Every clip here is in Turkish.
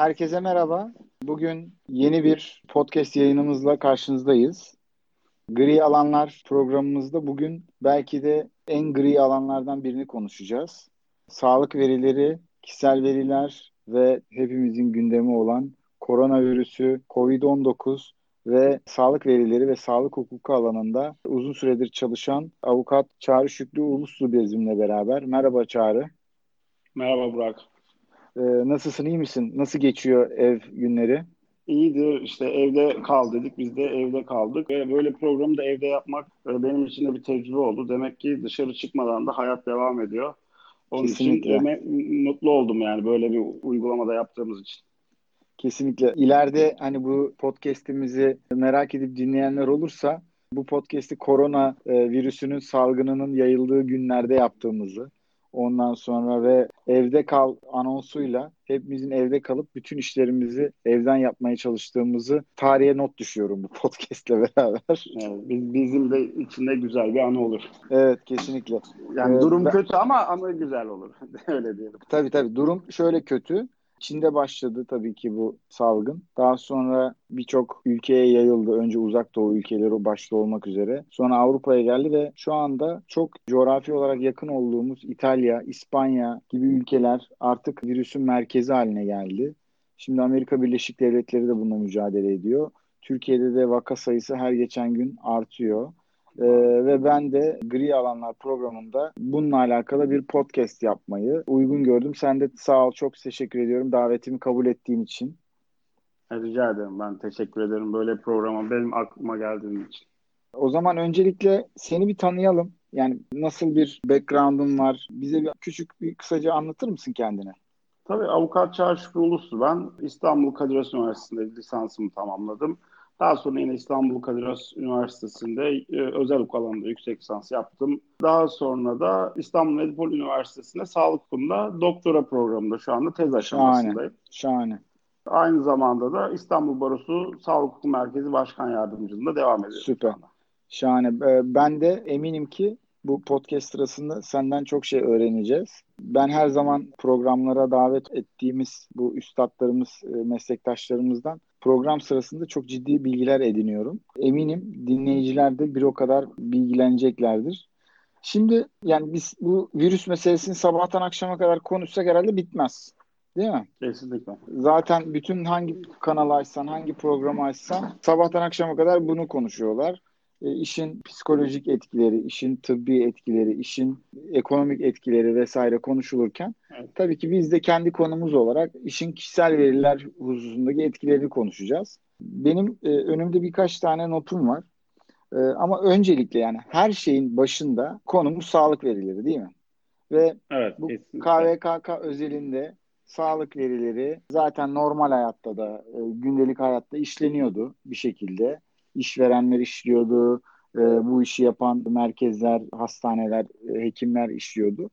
Herkese merhaba. Bugün yeni bir podcast yayınımızla karşınızdayız. Gri alanlar programımızda bugün belki de en gri alanlardan birini konuşacağız. Sağlık verileri, kişisel veriler ve hepimizin gündemi olan koronavirüsü, COVID-19 ve sağlık verileri ve sağlık hukuku alanında uzun süredir çalışan avukat Çağrı Şükrü Uluslu bizimle beraber. Merhaba Çağrı. Merhaba Burak. Ee, nasılsın, iyi misin? Nasıl geçiyor ev günleri? İyidir. İşte evde kal dedik. Biz de evde kaldık. Ve böyle programı da evde yapmak e, benim için de bir tecrübe oldu. Demek ki dışarı çıkmadan da hayat devam ediyor. Onun Kesinlikle. için mutlu oldum yani böyle bir uygulamada yaptığımız için. Kesinlikle. İleride hani bu podcast'imizi merak edip dinleyenler olursa bu podcast'i korona e, virüsünün salgınının yayıldığı günlerde yaptığımızı Ondan sonra ve evde kal anonsuyla hepimizin evde kalıp bütün işlerimizi evden yapmaya çalıştığımızı tarihe not düşüyorum bu podcastle beraber. Evet, biz, bizim de içinde güzel bir anı olur. Evet kesinlikle. Yani ee, durum ben... kötü ama anı güzel olur. Öyle diyelim. Tabii tabii durum şöyle kötü. Çin'de başladı tabii ki bu salgın. Daha sonra birçok ülkeye yayıldı. Önce uzak doğu ülkeleri başta olmak üzere. Sonra Avrupa'ya geldi ve şu anda çok coğrafi olarak yakın olduğumuz İtalya, İspanya gibi ülkeler artık virüsün merkezi haline geldi. Şimdi Amerika Birleşik Devletleri de bununla mücadele ediyor. Türkiye'de de vaka sayısı her geçen gün artıyor. Ee, ve ben de Gri Alanlar programında bununla alakalı bir podcast yapmayı uygun gördüm. Sen de sağ ol, çok teşekkür ediyorum davetimi kabul ettiğin için. Rica ederim. Ben teşekkür ederim böyle programa benim aklıma geldiğin için. O zaman öncelikle seni bir tanıyalım. Yani nasıl bir background'un var? Bize bir küçük bir kısaca anlatır mısın kendine? Tabii avukat Çağrı Uluslu ben. İstanbul Kadir Has Üniversitesi'nde lisansımı tamamladım. Daha sonra yine İstanbul Kadir Has Üniversitesi'nde e, özel hukuk alanında yüksek lisans yaptım. Daha sonra da İstanbul Medipol Üniversitesi'nde sağlık hukukunda doktora programında şu anda tez aşamasındayım. Şahane. Şahane. Aynı zamanda da İstanbul Barosu Sağlık Hukuku Merkezi Başkan Yardımcılığında devam ediyorum. Süper. Şahane. Ee, ben de eminim ki bu podcast sırasında senden çok şey öğreneceğiz. Ben her zaman programlara davet ettiğimiz bu üstadlarımız, e, meslektaşlarımızdan program sırasında çok ciddi bilgiler ediniyorum. Eminim dinleyiciler de bir o kadar bilgileneceklerdir. Şimdi yani biz bu virüs meselesini sabahtan akşama kadar konuşsak herhalde bitmez. Değil mi? Kesinlikle. Zaten bütün hangi kanal açsan, hangi programı açsan sabahtan akşama kadar bunu konuşuyorlar. E, işin psikolojik etkileri, işin tıbbi etkileri, işin ekonomik etkileri vesaire konuşulurken evet. tabii ki biz de kendi konumuz olarak işin kişisel veriler hususundaki etkilerini konuşacağız. Benim e, önümde birkaç tane notum var. E, ama öncelikle yani her şeyin başında konumuz sağlık verileri değil mi? Ve evet, bu kesinlikle. KVKK özelinde sağlık verileri zaten normal hayatta da e, gündelik hayatta işleniyordu bir şekilde işverenler işliyordu. E, bu işi yapan merkezler, hastaneler, e, hekimler işliyordu.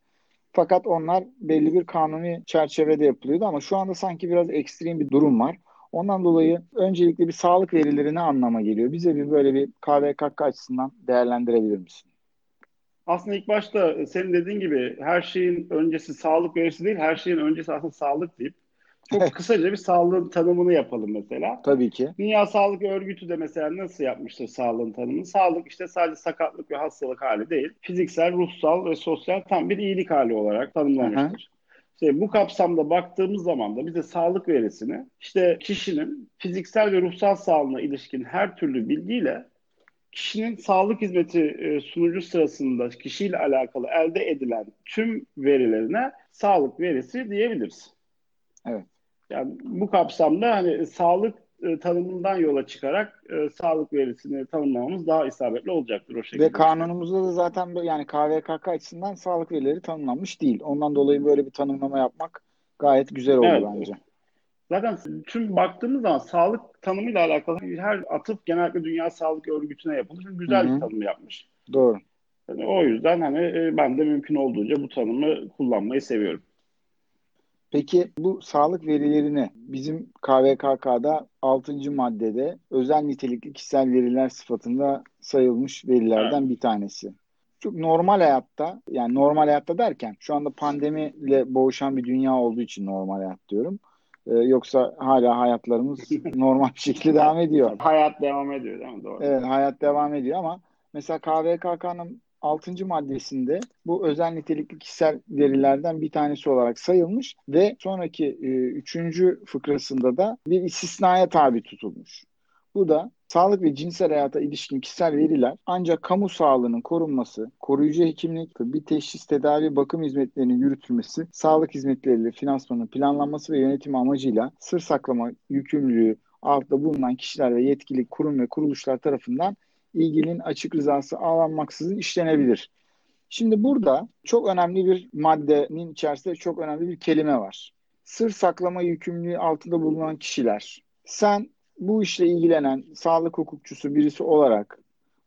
Fakat onlar belli bir kanuni çerçevede yapılıyordu ama şu anda sanki biraz ekstrem bir durum var. Ondan dolayı öncelikle bir sağlık verileri ne anlama geliyor? Bize bir böyle bir KVKK açısından değerlendirebilir misin? Aslında ilk başta senin dediğin gibi her şeyin öncesi sağlık verisi değil, her şeyin öncesi aslında sağlık deyip çok kısaca bir sağlığın tanımını yapalım mesela. Tabii ki. Dünya Sağlık Örgütü de mesela nasıl yapmıştır sağlığın tanımını? Sağlık işte sadece sakatlık ve hastalık hali değil. Fiziksel, ruhsal ve sosyal tam bir iyilik hali olarak tanımlamıştır. İşte bu kapsamda baktığımız zaman da bize sağlık verisini işte kişinin fiziksel ve ruhsal sağlığına ilişkin her türlü bilgiyle kişinin sağlık hizmeti e, sunucu sırasında kişiyle alakalı elde edilen tüm verilerine sağlık verisi diyebiliriz. Evet. Yani bu kapsamda hani sağlık e, tanımından yola çıkarak e, sağlık verisini tanımlamamız daha isabetli olacaktır o şekilde. Ve kanunumuzda da zaten yani KVKK açısından sağlık verileri tanımlanmış değil. Ondan dolayı böyle bir tanımlama yapmak gayet güzel oldu evet. bence. Zaten tüm baktığımız zaman sağlık tanımıyla alakalı her atıf genellikle Dünya Sağlık Örgütü'ne yapılmış. Güzel Hı-hı. bir tanım yapmış. Doğru. Yani o yüzden hani e, ben de mümkün olduğunca bu tanımı kullanmayı seviyorum. Peki bu sağlık verilerini bizim KVKK'da 6. maddede özel nitelikli kişisel veriler sıfatında sayılmış verilerden evet. bir tanesi. Çok normal hayatta yani normal hayatta derken şu anda pandemiyle boğuşan bir dünya olduğu için normal hayat diyorum. Ee, yoksa hala hayatlarımız normal bir şekilde devam ediyor. Hayat devam ediyor değil mi? Doğru. Evet hayat devam ediyor ama mesela KVKK'nın 6. maddesinde bu özel nitelikli kişisel verilerden bir tanesi olarak sayılmış ve sonraki 3. E, fıkrasında da bir istisnaya tabi tutulmuş. Bu da sağlık ve cinsel hayata ilişkin kişisel veriler ancak kamu sağlığının korunması, koruyucu hekimlik, tıbbi teşhis, tedavi, bakım hizmetlerinin yürütülmesi, sağlık hizmetleriyle finansmanın planlanması ve yönetimi amacıyla sır saklama yükümlülüğü altında bulunan kişiler ve yetkili kurum ve kuruluşlar tarafından ilginin açık rızası ağlanmaksızın işlenebilir. Şimdi burada çok önemli bir maddenin içerisinde çok önemli bir kelime var. Sır saklama yükümlülüğü altında bulunan kişiler. Sen bu işle ilgilenen sağlık hukukçusu birisi olarak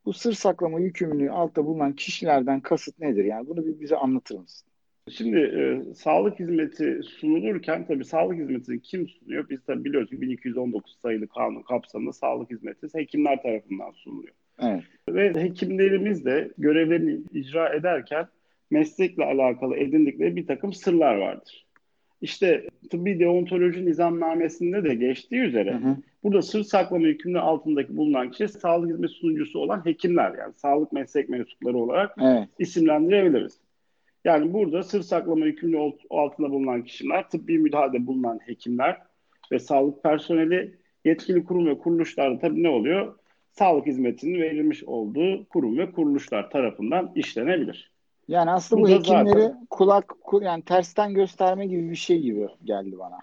bu sır saklama yükümlülüğü altta bulunan kişilerden kasıt nedir? Yani bunu bir bize anlatır mısın? Şimdi e, sağlık hizmeti sunulurken tabii sağlık hizmetini kim sunuyor? Biz tabii biliyoruz ki 1219 sayılı kanun kapsamında sağlık hizmeti hekimler tarafından sunuluyor. Evet. Ve hekimlerimiz de görevlerini icra ederken meslekle alakalı edindikleri bir takım sırlar vardır. İşte tıbbi deontoloji nizamnamesinde de geçtiği üzere hı hı. burada sır saklama yükümlülüğü altındaki bulunan kişi sağlık hizmet sunucusu olan hekimler yani sağlık meslek mensupları olarak evet. isimlendirebiliriz. Yani burada sır saklama yükümlülüğü altında bulunan kişiler, tıbbi müdahalede bulunan hekimler ve sağlık personeli yetkili kurum ve kuruluşlarda tabii ne oluyor? Sağlık hizmetinin verilmiş olduğu kurum ve kuruluşlar tarafından işlenebilir. Yani aslında bu, bu hekimleri zaten... kulak yani tersten gösterme gibi bir şey gibi geldi bana.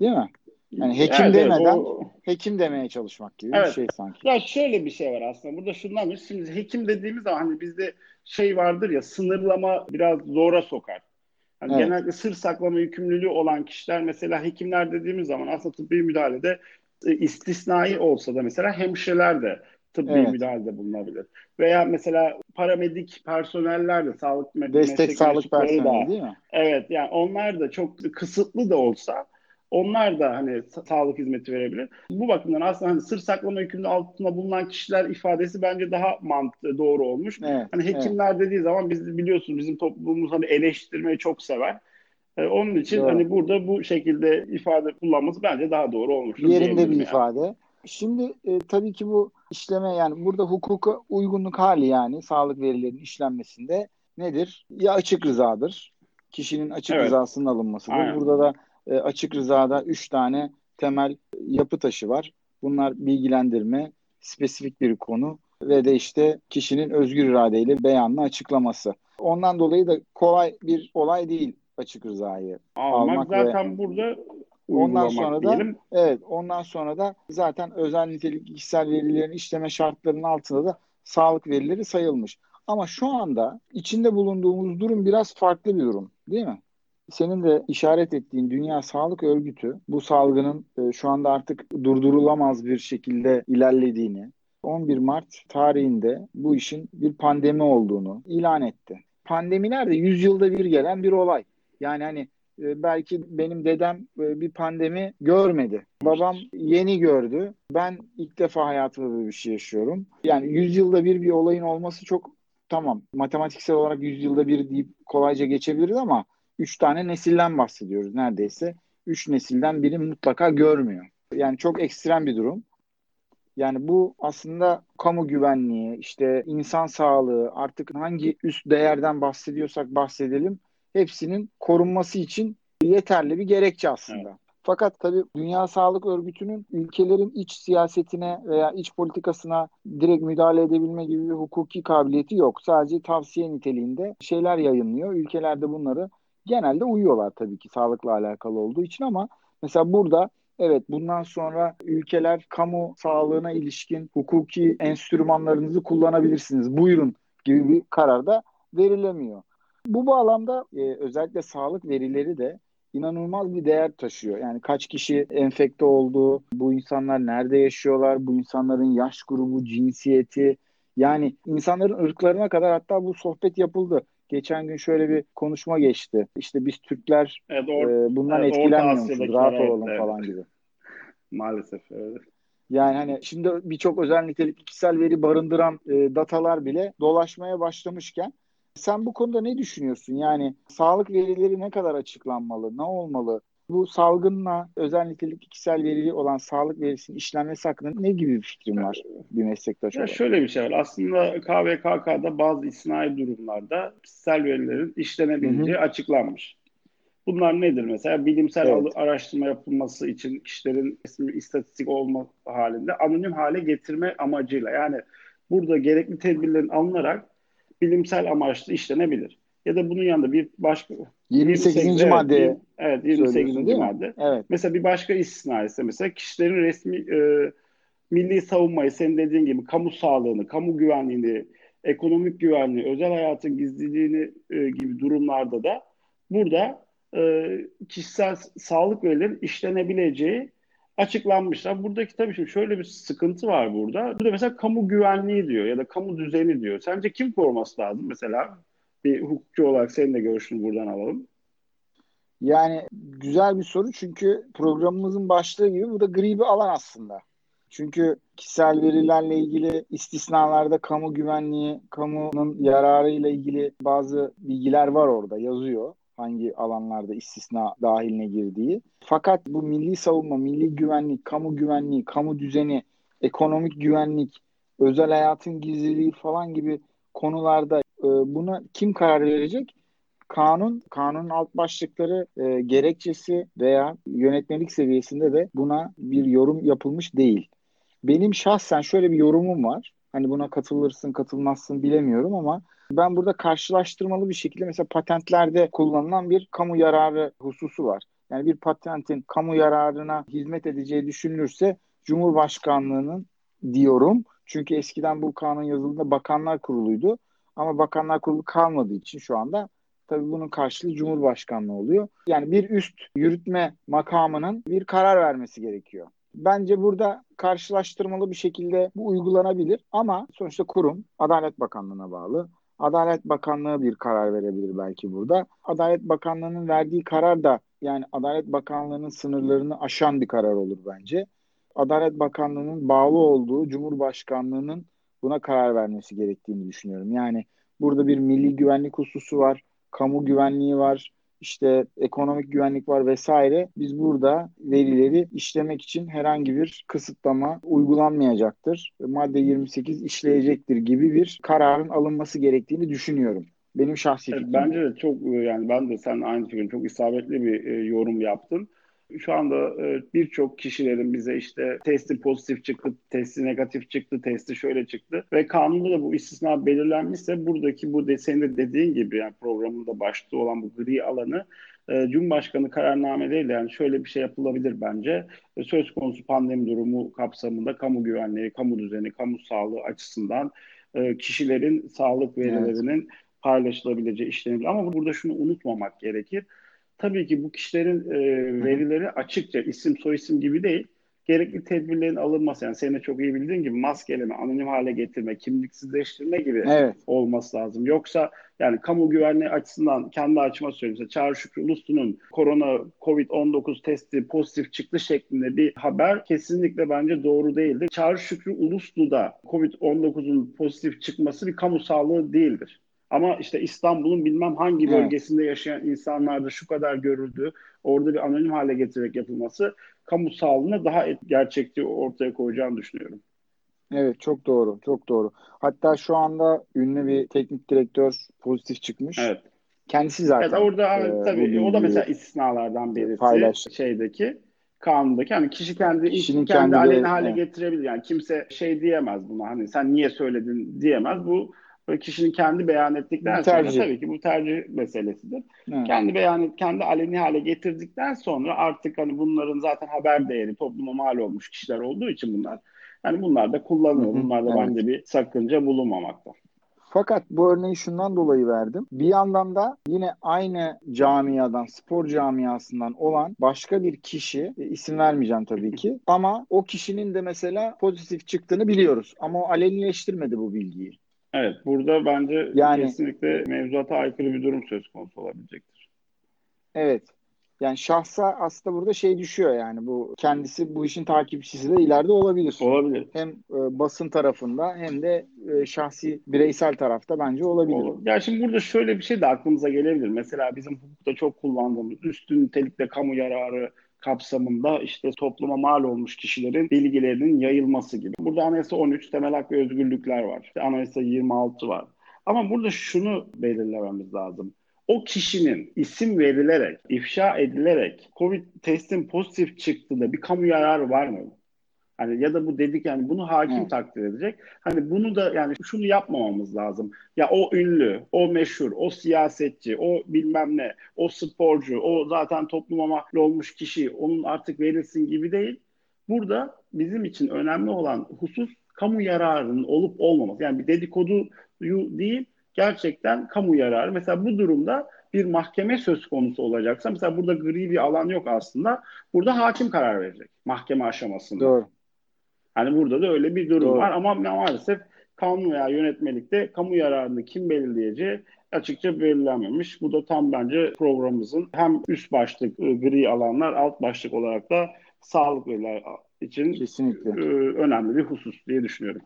Değil mi? Yani hekim evet, demeden o... hekim demeye çalışmak gibi evet. bir şey sanki. Ya şöyle bir şey var aslında. Burada şundan şimdi hekim dediğimiz zaman hani bizde şey vardır ya sınırlama biraz zora sokar. Yani evet. Genellikle sır saklama yükümlülüğü olan kişiler mesela hekimler dediğimiz zaman aslında tıbbi müdahalede istisnai olsa da mesela hemşireler de tıbbi evet. müdahalede bulunabilir. Veya mesela paramedik personeller de sağlık destek sağlık personeli değil mi? Evet yani onlar da çok kısıtlı da olsa onlar da hani sağlık hizmeti verebilir. Bu bakımdan aslında hani sır saklama yükümlülüğü altında bulunan kişiler ifadesi bence daha mantıklı, doğru olmuş. Evet, hani hekimler evet. dediği zaman biz biliyorsunuz bizim toplumumuz hani eleştirmeyi çok sever. Ee, onun için doğru. hani burada bu şekilde ifade kullanması bence daha doğru olmuş. Yerinde bir yani. ifade. Şimdi e, tabii ki bu işleme yani burada hukuka uygunluk hali yani sağlık verilerinin işlenmesinde nedir? Ya açık rızadır. Kişinin açık evet. rızasının alınmasıdır. Aynen. Burada da e, açık rızada üç tane temel yapı taşı var. Bunlar bilgilendirme, spesifik bir konu ve de işte kişinin özgür iradeyle beyanını açıklaması. Ondan dolayı da kolay bir olay değil açık rızayı almak, almak zaten ve burada ondan sonra da diyelim. evet ondan sonra da zaten özel nitelikli kişisel verilerin işleme şartlarının altında da sağlık verileri sayılmış. Ama şu anda içinde bulunduğumuz durum biraz farklı bir durum değil mi? Senin de işaret ettiğin Dünya Sağlık Örgütü bu salgının e, şu anda artık durdurulamaz bir şekilde ilerlediğini, 11 Mart tarihinde bu işin bir pandemi olduğunu ilan etti. Pandemiler de 100 yılda bir gelen bir olay. Yani hani e, belki benim dedem e, bir pandemi görmedi. Babam yeni gördü. Ben ilk defa hayatımda böyle bir şey yaşıyorum. Yani 100 yılda bir bir olayın olması çok tamam. Matematiksel olarak 100 yılda bir deyip kolayca geçebiliriz ama 3 tane nesilden bahsediyoruz neredeyse. 3 nesilden biri mutlaka görmüyor. Yani çok ekstrem bir durum. Yani bu aslında kamu güvenliği, işte insan sağlığı, artık hangi üst değerden bahsediyorsak bahsedelim hepsinin korunması için yeterli bir gerekçe aslında. Evet. Fakat tabii Dünya Sağlık Örgütü'nün ülkelerin iç siyasetine veya iç politikasına direkt müdahale edebilme gibi bir hukuki kabiliyeti yok. Sadece tavsiye niteliğinde şeyler yayınlıyor. Ülkelerde bunları genelde uyuyorlar tabii ki sağlıkla alakalı olduğu için ama mesela burada evet bundan sonra ülkeler kamu sağlığına ilişkin hukuki enstrümanlarınızı kullanabilirsiniz. Buyurun gibi bir karar da verilemiyor. Bu bağlamda e, özellikle sağlık verileri de inanılmaz bir değer taşıyor. Yani kaç kişi enfekte oldu, bu insanlar nerede yaşıyorlar, bu insanların yaş grubu, cinsiyeti, yani insanların ırklarına kadar hatta bu sohbet yapıldı. Geçen gün şöyle bir konuşma geçti. İşte biz Türkler evet, or- e, bundan evet, etkilenmiyormuşuz, rahat evet, olalım evet. falan gibi. Maalesef evet. Yani hani şimdi birçok özel nitelikli kişisel veri barındıran e, datalar bile dolaşmaya başlamışken sen bu konuda ne düşünüyorsun? Yani sağlık verileri ne kadar açıklanmalı? Ne olmalı? Bu salgınla özel nitelikli kişisel verili olan sağlık verisinin işlenmesi hakkında ne gibi bir fikrin var bir meslektaş ya olarak? Şöyle bir şey var. Aslında KVKK'da bazı istisnai durumlarda kişisel verilerin işlenebileceği hı hı. açıklanmış. Bunlar nedir mesela? Bilimsel evet. araştırma yapılması için kişilerin istatistik olma halinde anonim hale getirme amacıyla yani burada gerekli tedbirlerin alınarak bilimsel amaçlı işlenebilir. Ya da bunun yanında bir başka 28. 28 madde. Evet, 28. madde. Evet. Mesela bir başka istisna ise mesela kişilerin resmi e, milli savunmayı senin dediğin gibi kamu sağlığını, kamu güvenliğini, ekonomik güvenliği, özel hayatın gizliliğini e, gibi durumlarda da burada e, kişisel sağlık verilerin işlenebileceği açıklanmışlar. Buradaki tabii şimdi şöyle bir sıkıntı var burada. Burada mesela kamu güvenliği diyor ya da kamu düzeni diyor. Sence kim koruması lazım mesela? Bir hukukçu olarak senin de görüşünü buradan alalım. Yani güzel bir soru çünkü programımızın başlığı gibi bu da gri bir alan aslında. Çünkü kişisel verilerle ilgili istisnalarda kamu güvenliği, kamunun yararıyla ilgili bazı bilgiler var orada yazıyor hangi alanlarda istisna dahiline girdiği. Fakat bu milli savunma, milli güvenlik, kamu güvenliği, kamu düzeni, ekonomik güvenlik, özel hayatın gizliliği falan gibi konularda e, buna kim karar verecek? Kanun, kanunun alt başlıkları e, gerekçesi veya yönetmelik seviyesinde de buna bir yorum yapılmış değil. Benim şahsen şöyle bir yorumum var. Hani buna katılırsın, katılmazsın bilemiyorum ama ben burada karşılaştırmalı bir şekilde mesela patentlerde kullanılan bir kamu yararı hususu var. Yani bir patentin kamu yararına hizmet edeceği düşünülürse Cumhurbaşkanlığının diyorum. Çünkü eskiden bu kanun yazıldığında bakanlar kuruluydu. Ama bakanlar kurulu kalmadığı için şu anda tabii bunun karşılığı Cumhurbaşkanlığı oluyor. Yani bir üst yürütme makamının bir karar vermesi gerekiyor. Bence burada karşılaştırmalı bir şekilde bu uygulanabilir ama sonuçta kurum Adalet Bakanlığı'na bağlı. Adalet Bakanlığı bir karar verebilir belki burada. Adalet Bakanlığı'nın verdiği karar da yani Adalet Bakanlığı'nın sınırlarını aşan bir karar olur bence. Adalet Bakanlığı'nın bağlı olduğu Cumhurbaşkanlığı'nın buna karar vermesi gerektiğini düşünüyorum. Yani burada bir milli güvenlik hususu var, kamu güvenliği var, işte ekonomik güvenlik var vesaire. Biz burada verileri işlemek için herhangi bir kısıtlama uygulanmayacaktır. Madde 28 işleyecektir gibi bir kararın alınması gerektiğini düşünüyorum. Benim şahsi fikrim. Bence de çok yani ben de sen aynı fikrin çok isabetli bir e, yorum yaptın şu anda e, birçok kişilerin bize işte testi pozitif çıktı, testi negatif çıktı, testi şöyle çıktı ve kanunda da bu istisna belirlenmişse buradaki bu de, senin de dediğin gibi yani programında başta olan bu gri alanı e, Cumhurbaşkanı kararnameleriyle yani şöyle bir şey yapılabilir bence. E, söz konusu pandemi durumu kapsamında kamu güvenliği, kamu düzeni, kamu sağlığı açısından kişilerin sağlık verilerinin evet. paylaşılabileceği işlenebilir. Ama burada şunu unutmamak gerekir tabii ki bu kişilerin e, verileri açıkça isim soyisim gibi değil. Gerekli tedbirlerin alınması yani senin de çok iyi bildiğin gibi maskeleme, anonim hale getirme, kimliksizleştirme gibi evet. olması lazım. Yoksa yani kamu güvenliği açısından kendi açıma söyleyeyim. Çağrı Şükrü Uluslu'nun korona COVID-19 testi pozitif çıktı şeklinde bir haber kesinlikle bence doğru değildir. Çağrı Şükrü Uluslu'da COVID-19'un pozitif çıkması bir kamu sağlığı değildir. Ama işte İstanbul'un bilmem hangi bölgesinde yaşayan insanlarda şu kadar görüldü. Orada bir anonim hale getirerek yapılması kamu sağlığına daha gerçekçi ortaya koyacağını düşünüyorum. Evet çok doğru çok doğru. Hatta şu anda ünlü bir teknik direktör pozitif çıkmış. Evet. Kendisi zaten. Evet, orada e, tabii o da mesela istisnalardan birisi paylaştı. şeydeki kanundaki hani kişi kendi Kişinin kendi, kendi aleyhine hale evet. getirebilir. Yani kimse şey diyemez buna hani sen niye söyledin diyemez. Bu kişinin kendi beyan ettikten sonra tabii ki bu tercih meselesidir. Evet. Kendi beyan et, kendi aleni hale getirdikten sonra artık hani bunların zaten haber değeri topluma mal olmuş kişiler olduğu için bunlar yani bunlar da kullanılıyor. Bunlarda evet. bence bir sakınca bulunmamakta. Fakat bu örneği şundan dolayı verdim. Bir yandan da yine aynı camiadan, spor camiasından olan başka bir kişi, e, isim vermeyeceğim tabii ki, ama o kişinin de mesela pozitif çıktığını biliyoruz. Ama o alenileştirmedi bu bilgiyi. Evet, burada bence yani, kesinlikle mevzuata aykırı bir durum söz konusu olabilecektir. Evet. Yani şahsa aslında burada şey düşüyor yani bu kendisi bu işin takipçisi de ileride olabilir. Olabilir. Hem e, basın tarafında hem de e, şahsi bireysel tarafta bence olabilir. Olur. Ya şimdi burada şöyle bir şey de aklımıza gelebilir. Mesela bizim hukukta çok kullandığımız üstün nitelikte kamu yararı kapsamında işte topluma mal olmuş kişilerin bilgilerinin yayılması gibi. Burada Anayasa 13 temel hak ve özgürlükler var. İşte Anayasa 26 var. Ama burada şunu belirlememiz lazım. O kişinin isim verilerek, ifşa edilerek COVID testin pozitif çıktığında bir kamu yararı var mı? Hani ya da bu dedik yani bunu hakim evet. takdir edecek. Hani bunu da yani şunu yapmamamız lazım. Ya o ünlü, o meşhur, o siyasetçi, o bilmem ne, o sporcu, o zaten topluma mal olmuş kişi onun artık verilsin gibi değil. Burada bizim için önemli olan husus kamu yararının olup olmaması. Yani bir dedikoduyu değil, gerçekten kamu yararı. Mesela bu durumda bir mahkeme söz konusu olacaksa mesela burada gri bir alan yok aslında. Burada hakim karar verecek mahkeme aşamasında. Doğru. Hani burada da öyle bir durum Doğru. var ama maalesef kanun veya yönetmelikte kamu yararını kim belirleyeceği açıkça belirlenmemiş. Bu da tam bence programımızın hem üst başlık ıı, gri alanlar alt başlık olarak da sağlık veriler için Kesinlikle. Iı, önemli bir husus diye düşünüyorum.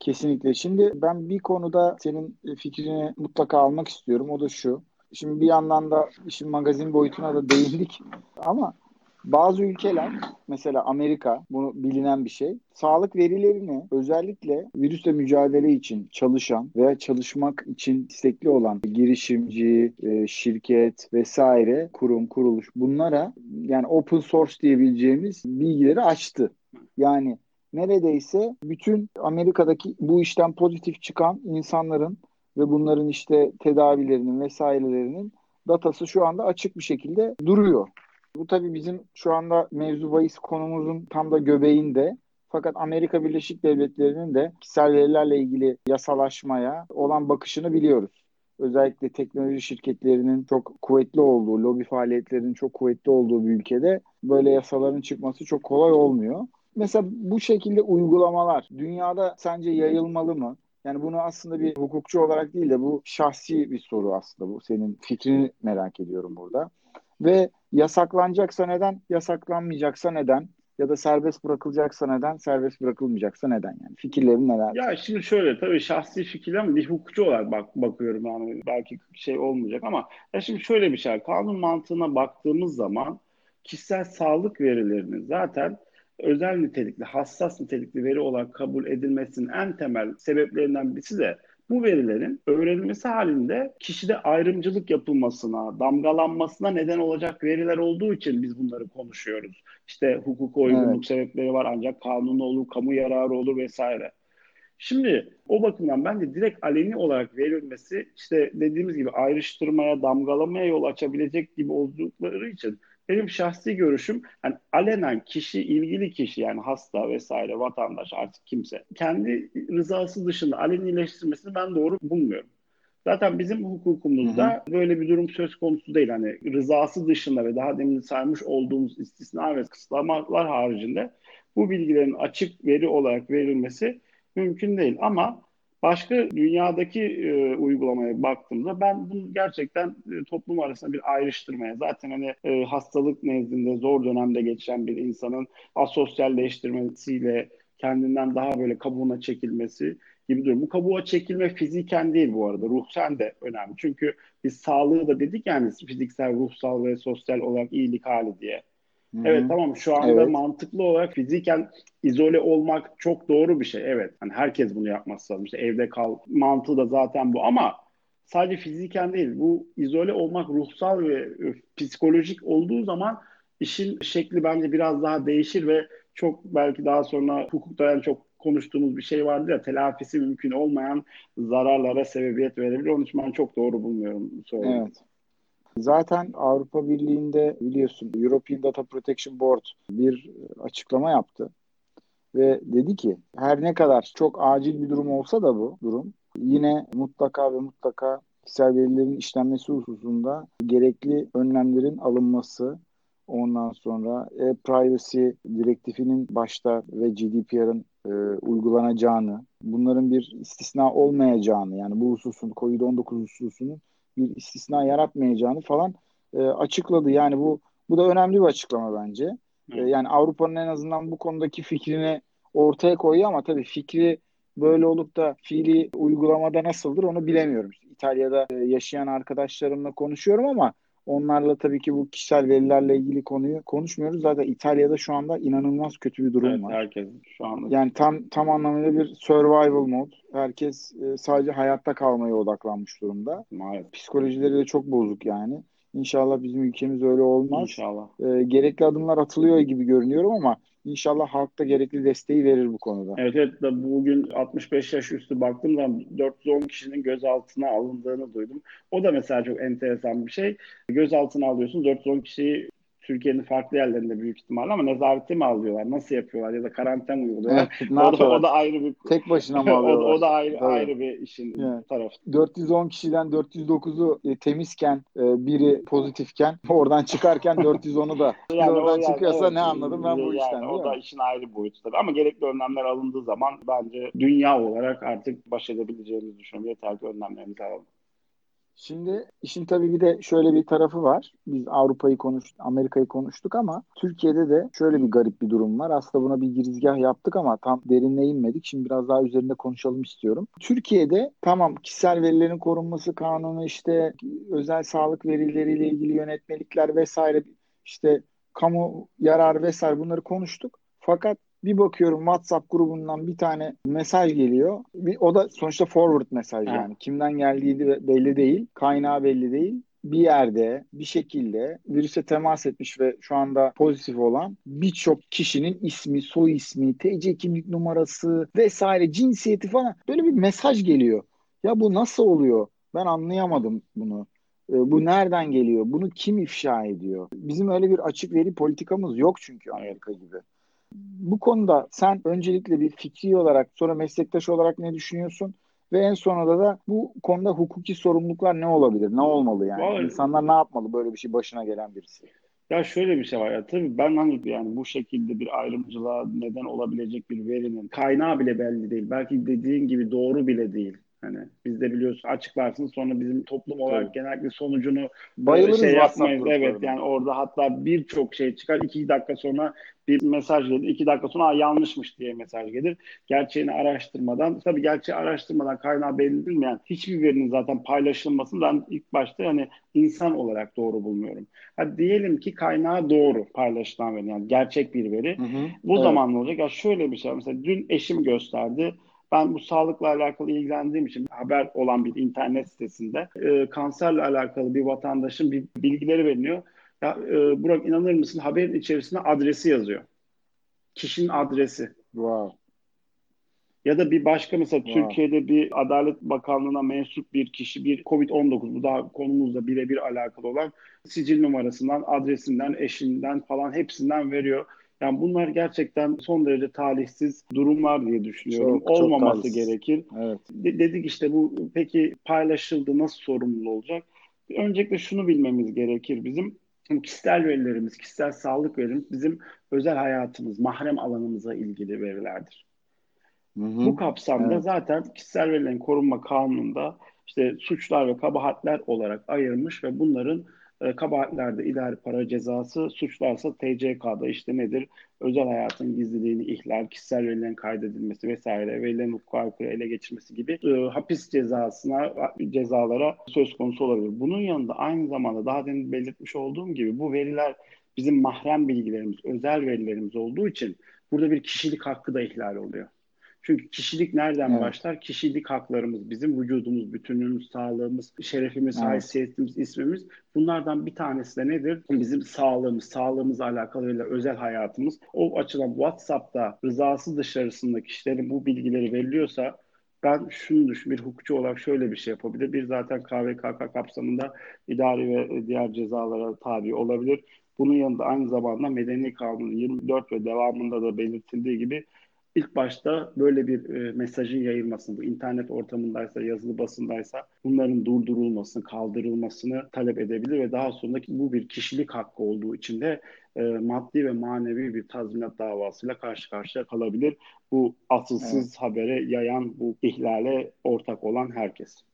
Kesinlikle. Şimdi ben bir konuda senin fikrini mutlaka almak istiyorum. O da şu. Şimdi bir yandan da işin magazin boyutuna da değindik. Ama bazı ülkeler mesela Amerika bunu bilinen bir şey. Sağlık verilerini özellikle virüsle mücadele için çalışan veya çalışmak için istekli olan girişimci, e, şirket vesaire, kurum, kuruluş bunlara yani open source diyebileceğimiz bilgileri açtı. Yani neredeyse bütün Amerika'daki bu işten pozitif çıkan insanların ve bunların işte tedavilerinin vesairelerinin datası şu anda açık bir şekilde duruyor. Bu tabii bizim şu anda mevzu bahis konumuzun tam da göbeğinde. Fakat Amerika Birleşik Devletleri'nin de kişisel verilerle ilgili yasalaşmaya olan bakışını biliyoruz. Özellikle teknoloji şirketlerinin çok kuvvetli olduğu, lobi faaliyetlerinin çok kuvvetli olduğu bir ülkede böyle yasaların çıkması çok kolay olmuyor. Mesela bu şekilde uygulamalar dünyada sence yayılmalı mı? Yani bunu aslında bir hukukçu olarak değil de bu şahsi bir soru aslında bu. Senin fikrini merak ediyorum burada. Ve yasaklanacaksa neden, yasaklanmayacaksa neden? Ya da serbest bırakılacaksa neden, serbest bırakılmayacaksa neden yani? Fikirlerin neler? Ya şimdi şöyle tabii şahsi fikir ama bir hukukçu olarak bak, bakıyorum yani belki şey olmayacak ama ya şimdi şöyle bir şey kanun mantığına baktığımız zaman kişisel sağlık verilerini zaten özel nitelikli, hassas nitelikli veri olarak kabul edilmesinin en temel sebeplerinden birisi de bu verilerin öğrenilmesi halinde kişide ayrımcılık yapılmasına, damgalanmasına neden olacak veriler olduğu için biz bunları konuşuyoruz. İşte hukuk uygunluk evet. sebepleri var ancak kanunu olur, kamu yararı olur vesaire. Şimdi o bakımdan bence direkt aleni olarak verilmesi işte dediğimiz gibi ayrıştırmaya, damgalamaya yol açabilecek gibi oldukları için benim şahsi görüşüm yani alenen kişi, ilgili kişi yani hasta vesaire vatandaş artık kimse kendi rızası dışında alenileştirmesini ben doğru bulmuyorum. Zaten bizim hukukumuzda hı hı. böyle bir durum söz konusu değil. Hani rızası dışında ve daha demin saymış olduğumuz istisna ve kısıtlamalar haricinde bu bilgilerin açık veri olarak verilmesi mümkün değil. Ama Başka dünyadaki e, uygulamaya baktığımda ben bunu gerçekten e, toplum arasında bir ayrıştırmaya zaten hani e, hastalık nezdinde zor dönemde geçen bir insanın asosyalleştirmesiyle kendinden daha böyle kabuğuna çekilmesi gibi durum. Bu kabuğa çekilme fiziken değil bu arada. Ruhsen de önemli. Çünkü biz sağlığı da dedik yani fiziksel, ruhsal ve sosyal olarak iyilik hali diye. Hı-hı. Evet tamam şu anda evet. mantıklı olarak fiziken izole olmak çok doğru bir şey. Evet. Hani herkes bunu yapması lazım. İşte evde kal mantığı da zaten bu ama sadece fiziken değil. Bu izole olmak ruhsal ve e, psikolojik olduğu zaman işin şekli bence biraz daha değişir ve çok belki daha sonra hukukta en çok konuştuğumuz bir şey vardı ya telafisi mümkün olmayan zararlara sebebiyet verebilir. Onun için ben çok doğru bulmuyorum. Söyleyeyim. Evet. Zaten Avrupa Birliği'nde biliyorsun European Data Protection Board bir açıklama yaptı. Ve dedi ki her ne kadar çok acil bir durum olsa da bu durum yine mutlaka ve mutlaka kişisel verilerin işlenmesi hususunda gerekli önlemlerin alınması ondan sonra e-privacy direktifinin başta ve GDPR'ın e, uygulanacağını, bunların bir istisna olmayacağını yani bu hususun COVID-19 hususunun bir istisna yaratmayacağını falan e, açıkladı. Yani bu Bu da önemli bir açıklama bence. Evet. Yani Avrupa'nın en azından bu konudaki fikrini ortaya koyuyor ama tabii fikri böyle olup da fiili uygulamada nasıldır onu bilemiyorum. İtalya'da yaşayan arkadaşlarımla konuşuyorum ama Onlarla tabii ki bu kişisel verilerle ilgili konuyu konuşmuyoruz. Zaten İtalya'da şu anda inanılmaz kötü bir durum evet, var. Herkes şu anda. Yani tam tam anlamıyla bir survival mode. Herkes e, sadece hayatta kalmaya odaklanmış durumda. Maalesef. Psikolojileri de çok bozuk yani. İnşallah bizim ülkemiz öyle olmaz. İnşallah. E, gerekli adımlar atılıyor gibi görünüyorum ama İnşallah halk da gerekli desteği verir bu konuda. Evet evet bugün 65 yaş üstü baktım da 410 kişinin gözaltına alındığını duydum. O da mesela çok enteresan bir şey. Gözaltına alıyorsun 410 kişiyi Türkiye'nin farklı yerlerinde büyük ihtimalle ama nezarete mi alıyorlar? Nasıl yapıyorlar? Ya da karantina mı uyguluyorlar? Evet, o, da, o da ayrı bir... Tek başına mı alıyorlar? o, o da ayrı, evet. ayrı bir işin evet. tarafı. 410 kişiden 409'u e, temizken, e, biri pozitifken, oradan çıkarken 410'u da yani oradan yani, çıkıyorsa evet, ne anladım ben bu yani, işten O da işin ayrı boyutu tabii. Ama gerekli önlemler alındığı zaman bence dünya olarak artık baş edebileceğimizi düşünüyorum. Yeter ki önlemlerimizi alalım. Şimdi işin tabii bir de şöyle bir tarafı var. Biz Avrupa'yı konuştuk, Amerika'yı konuştuk ama Türkiye'de de şöyle bir garip bir durum var. Aslında buna bir girizgah yaptık ama tam derinle inmedik. Şimdi biraz daha üzerinde konuşalım istiyorum. Türkiye'de tamam kişisel verilerin korunması kanunu işte özel sağlık verileriyle ilgili yönetmelikler vesaire işte kamu yararı vesaire bunları konuştuk. Fakat bir bakıyorum WhatsApp grubundan bir tane mesaj geliyor. Bir, o da sonuçta forward mesaj ha. yani. Kimden geldiği belli değil. Kaynağı belli değil bir yerde bir şekilde virüse temas etmiş ve şu anda pozitif olan birçok kişinin ismi, soy ismi, TC kimlik numarası vesaire cinsiyeti falan böyle bir mesaj geliyor. Ya bu nasıl oluyor? Ben anlayamadım bunu. Ee, bu nereden geliyor? Bunu kim ifşa ediyor? Bizim öyle bir açık veri politikamız yok çünkü Amerika gibi. Bu konuda sen öncelikle bir fikri olarak sonra meslektaş olarak ne düşünüyorsun? Ve en sonunda da bu konuda hukuki sorumluluklar ne olabilir? Ne olmalı yani? Vallahi, İnsanlar ne yapmalı böyle bir şey başına gelen birisi? Ya şöyle bir şey var ya tabii ben hani yani bu şekilde bir ayrımcılığa neden olabilecek bir verinin kaynağı bile belli değil. Belki dediğin gibi doğru bile değil. Hani biz de biliyorsun açıklarsın sonra bizim toplum olarak Tabii. genellikle sonucunu Bayılırız şey yapmayız. Evet yani orada hatta birçok şey çıkar. iki dakika sonra bir mesaj gelir. iki dakika sonra yanlışmış diye mesaj gelir. Gerçeğini araştırmadan tabii gerçeği araştırmadan kaynağı belli bilmeyen hiçbir verinin zaten paylaşılmasını ben ilk başta hani insan olarak doğru bulmuyorum. Hadi diyelim ki kaynağı doğru paylaşılan veri yani gerçek bir veri. Hı hı. Bu evet. zaman ne olacak? Ya şöyle bir şey mesela dün eşim gösterdi ben bu sağlıkla alakalı ilgilendiğim için haber olan bir internet sitesinde e, kanserle alakalı bir vatandaşın bir bilgileri veriliyor. Ya e, Burak inanır mısın haberin içerisinde adresi yazıyor. Kişinin adresi. Wow. Ya da bir başka mesela wow. Türkiye'de bir Adalet Bakanlığı'na mensup bir kişi bir COVID-19 bu da konumuzla birebir alakalı olan sicil numarasından, adresinden, eşinden falan hepsinden veriyor. Yani bunlar gerçekten son derece talihsiz durumlar diye düşünüyorum. Çok, Olmaması çok gerekir. Evet. De- dedik işte bu peki paylaşıldı nasıl sorumlu olacak? Öncelikle şunu bilmemiz gerekir bizim. Kişisel verilerimiz, kişisel sağlık verilerimiz bizim özel hayatımız, mahrem alanımıza ilgili verilerdir. Hı hı. Bu kapsamda evet. zaten kişisel verilerin korunma kanununda işte suçlar ve kabahatler olarak ayırmış ve bunların e, kabahatlerde idari para cezası, suçlarsa TCK'da işte nedir? Özel hayatın gizliliğini ihlal, kişisel verilerin kaydedilmesi vesaire, verilerin hukuka aykırı ele geçirmesi gibi e, hapis cezasına, cezalara söz konusu olabilir. Bunun yanında aynı zamanda daha demin belirtmiş olduğum gibi bu veriler bizim mahrem bilgilerimiz, özel verilerimiz olduğu için burada bir kişilik hakkı da ihlal oluyor. Çünkü kişilik nereden evet. başlar? Kişilik haklarımız, bizim vücudumuz, bütünlüğümüz, sağlığımız, şerefimiz, evet. haysiyetimiz, ismimiz. Bunlardan bir tanesi de nedir? Bizim sağlığımız, sağlığımızla alakalı özel hayatımız. O açıdan WhatsApp'ta rızası dışarısında kişilerin bu bilgileri veriliyorsa ben şunu düşün, bir hukukçu olarak şöyle bir şey yapabilir. Bir zaten KVKK kapsamında idari ve diğer cezalara tabi olabilir. Bunun yanında aynı zamanda Medeni Kanun 24 ve devamında da belirtildiği gibi ilk başta böyle bir e, mesajın yayılmasını, bu internet ortamındaysa, yazılı basındaysa bunların durdurulmasını, kaldırılmasını talep edebilir ve daha sonra bu bir kişilik hakkı olduğu için de e, maddi ve manevi bir tazminat davasıyla karşı karşıya kalabilir. Bu asılsız evet. habere yayan, bu ihlale ortak olan herkes.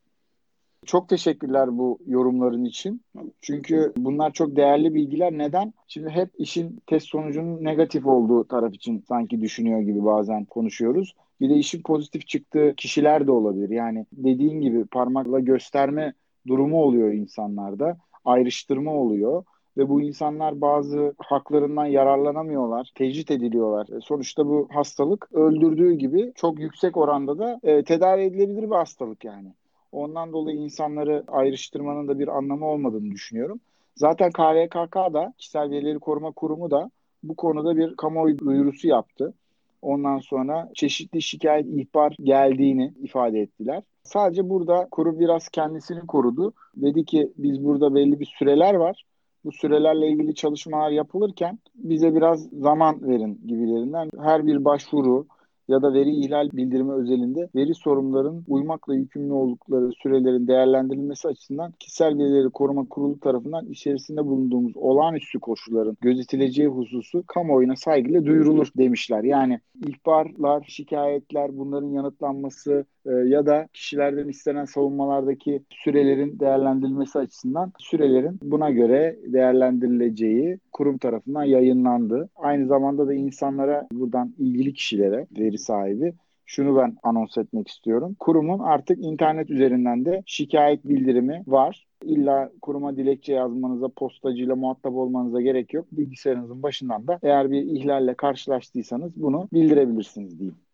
Çok teşekkürler bu yorumların için. Çünkü bunlar çok değerli bilgiler. Neden? Şimdi hep işin test sonucunun negatif olduğu taraf için sanki düşünüyor gibi bazen konuşuyoruz. Bir de işin pozitif çıktığı kişiler de olabilir. Yani dediğin gibi parmakla gösterme durumu oluyor insanlarda. Ayrıştırma oluyor ve bu insanlar bazı haklarından yararlanamıyorlar, tecrit ediliyorlar. E, sonuçta bu hastalık öldürdüğü gibi çok yüksek oranda da e, tedavi edilebilir bir hastalık yani. Ondan dolayı insanları ayrıştırmanın da bir anlamı olmadığını düşünüyorum. Zaten KVKK da Kişisel Verileri Koruma Kurumu da bu konuda bir kamuoyu duyurusu yaptı. Ondan sonra çeşitli şikayet, ihbar geldiğini ifade ettiler. Sadece burada kurum biraz kendisini korudu. Dedi ki biz burada belli bir süreler var. Bu sürelerle ilgili çalışmalar yapılırken bize biraz zaman verin gibilerinden. Her bir başvuru, ya da veri ihlal bildirimi özelinde veri sorumluların uymakla yükümlü oldukları sürelerin değerlendirilmesi açısından kişisel verileri koruma kurulu tarafından içerisinde bulunduğumuz olağanüstü koşulların gözetileceği hususu kamuoyuna saygıyla duyurulur demişler. Yani ihbarlar, şikayetler, bunların yanıtlanması ya da kişilerden istenen savunmalardaki sürelerin değerlendirilmesi açısından sürelerin buna göre değerlendirileceği kurum tarafından yayınlandı. Aynı zamanda da insanlara buradan ilgili kişilere veri sahibi şunu ben anons etmek istiyorum. Kurumun artık internet üzerinden de şikayet bildirimi var. İlla kuruma dilekçe yazmanıza, postacıyla muhatap olmanıza gerek yok. Bilgisayarınızın başından da eğer bir ihlalle karşılaştıysanız bunu bildirebilirsiniz diyeyim.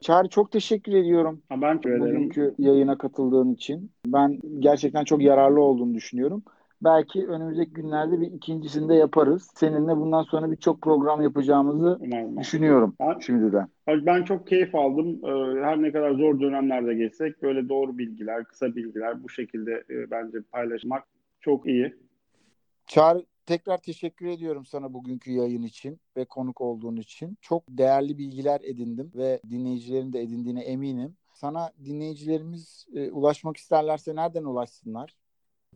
Çağrı çok teşekkür ediyorum. Ben teşekkür ederim. Bugünkü yayına katıldığın için. Ben gerçekten çok yararlı olduğunu düşünüyorum. Belki önümüzdeki günlerde bir ikincisini de yaparız. Seninle bundan sonra birçok program yapacağımızı Umarım. düşünüyorum Ben- şimdiden. Ben çok keyif aldım. Ee, Her ne kadar zor dönemlerde geçsek böyle doğru bilgiler, kısa bilgiler bu şekilde e, bence paylaşmak çok iyi. Çağrı tekrar teşekkür ediyorum sana bugünkü yayın için ve konuk olduğun için. Çok değerli bilgiler edindim ve dinleyicilerin de edindiğine eminim. Sana dinleyicilerimiz e, ulaşmak isterlerse nereden ulaşsınlar?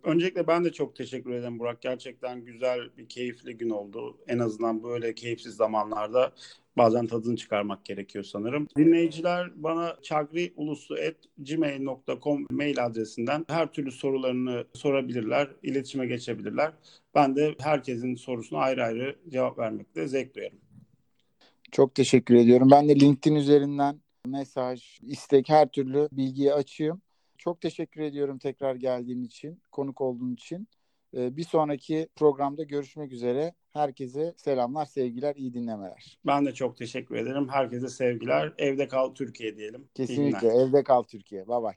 Öncelikle ben de çok teşekkür ederim Burak. Gerçekten güzel bir keyifli gün oldu. En azından böyle keyifsiz zamanlarda bazen tadını çıkarmak gerekiyor sanırım. Dinleyiciler bana çagriulusu.gmail.com mail adresinden her türlü sorularını sorabilirler, iletişime geçebilirler. Ben de herkesin sorusuna ayrı ayrı cevap vermekte zevk duyarım. Çok teşekkür ediyorum. Ben de LinkedIn üzerinden mesaj, istek her türlü bilgiyi açayım. Çok teşekkür ediyorum tekrar geldiğin için, konuk olduğun için. Ee, Bir sonraki programda görüşmek üzere. Herkese selamlar, sevgiler, iyi dinlemeler. Ben de çok teşekkür ederim. Herkese sevgiler. Evde kal Türkiye diyelim. Kesinlikle evde kal Türkiye. Bay bay.